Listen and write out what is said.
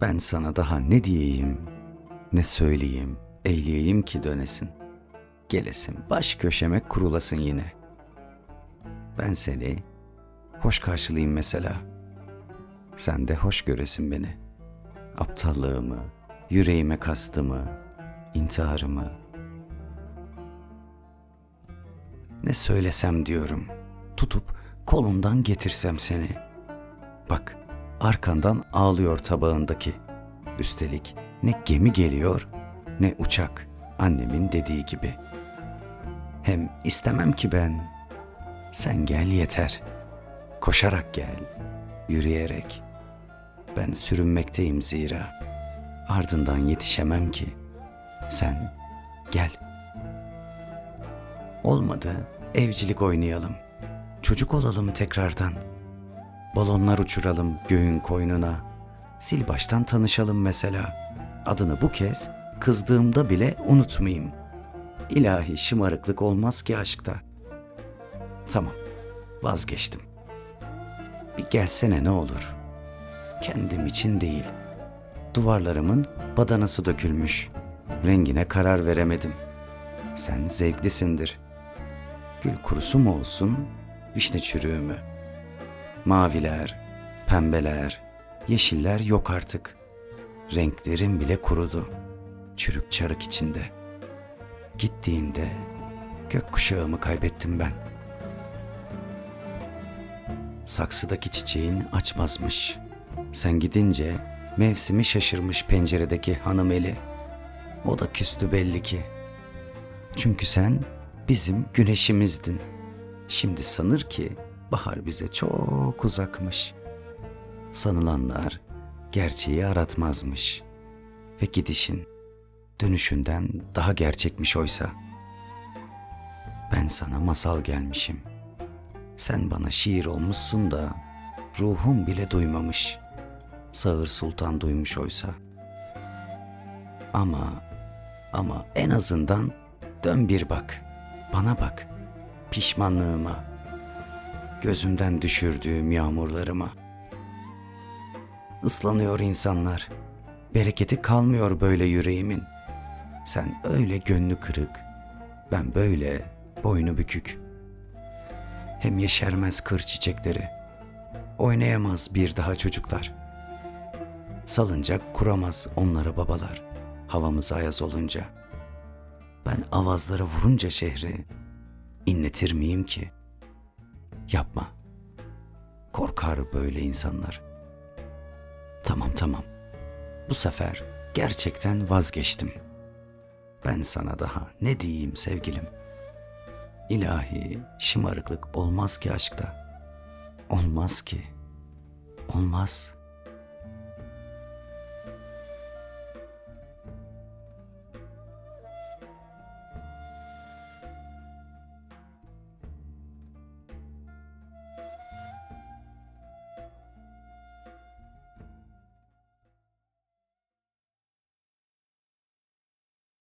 Ben sana daha ne diyeyim, ne söyleyeyim, eyleyeyim ki dönesin. Gelesin baş köşeme kurulasın yine. Ben seni hoş karşılayayım mesela. Sen de hoş göresin beni. Aptallığımı, yüreğime kastımı, intiharımı. Ne söylesem diyorum. Tutup kolundan getirsem seni. Bak arkandan ağlıyor tabağındaki. Üstelik ne gemi geliyor ne uçak annemin dediği gibi. Hem istemem ki ben. Sen gel yeter. Koşarak gel, yürüyerek. Ben sürünmekteyim zira. Ardından yetişemem ki. Sen gel. Olmadı, evcilik oynayalım. Çocuk olalım tekrardan. Balonlar uçuralım göğün koynuna. Sil baştan tanışalım mesela. Adını bu kez kızdığımda bile unutmayayım. İlahi şımarıklık olmaz ki aşkta. Tamam, vazgeçtim. Bir gelsene ne olur. Kendim için değil. Duvarlarımın badanası dökülmüş. Rengine karar veremedim. Sen zevklisindir. Gül kurusu mu olsun, vişne çürüğü mü? Maviler, pembeler, yeşiller yok artık. Renklerim bile kurudu. Çürük çarık içinde. Gittiğinde gökkuşağımı kaybettim ben. Saksıdaki çiçeğin açmazmış. Sen gidince mevsimi şaşırmış penceredeki hanım eli. O da küstü belli ki. Çünkü sen bizim güneşimizdin. Şimdi sanır ki bahar bize çok uzakmış. Sanılanlar gerçeği aratmazmış. Ve gidişin dönüşünden daha gerçekmiş oysa. Ben sana masal gelmişim. Sen bana şiir olmuşsun da ruhum bile duymamış. Sağır Sultan duymuş oysa. Ama ama en azından dön bir bak. Bana bak. Pişmanlığıma. Gözümden düşürdüğüm yağmurlarıma. Islanıyor insanlar. Bereketi kalmıyor böyle yüreğimin. Sen öyle gönlü kırık. Ben böyle boynu bükük. Hem yeşermez kır çiçekleri. Oynayamaz bir daha çocuklar. Salıncak kuramaz onlara babalar. Havamız ayaz olunca. Ben avazlara vurunca şehri inletir miyim ki? Yapma. Korkar böyle insanlar. Tamam tamam. Bu sefer gerçekten vazgeçtim. Ben sana daha ne diyeyim sevgilim? İlahi şımarıklık olmaz ki aşkta. Olmaz ki. Olmaz.''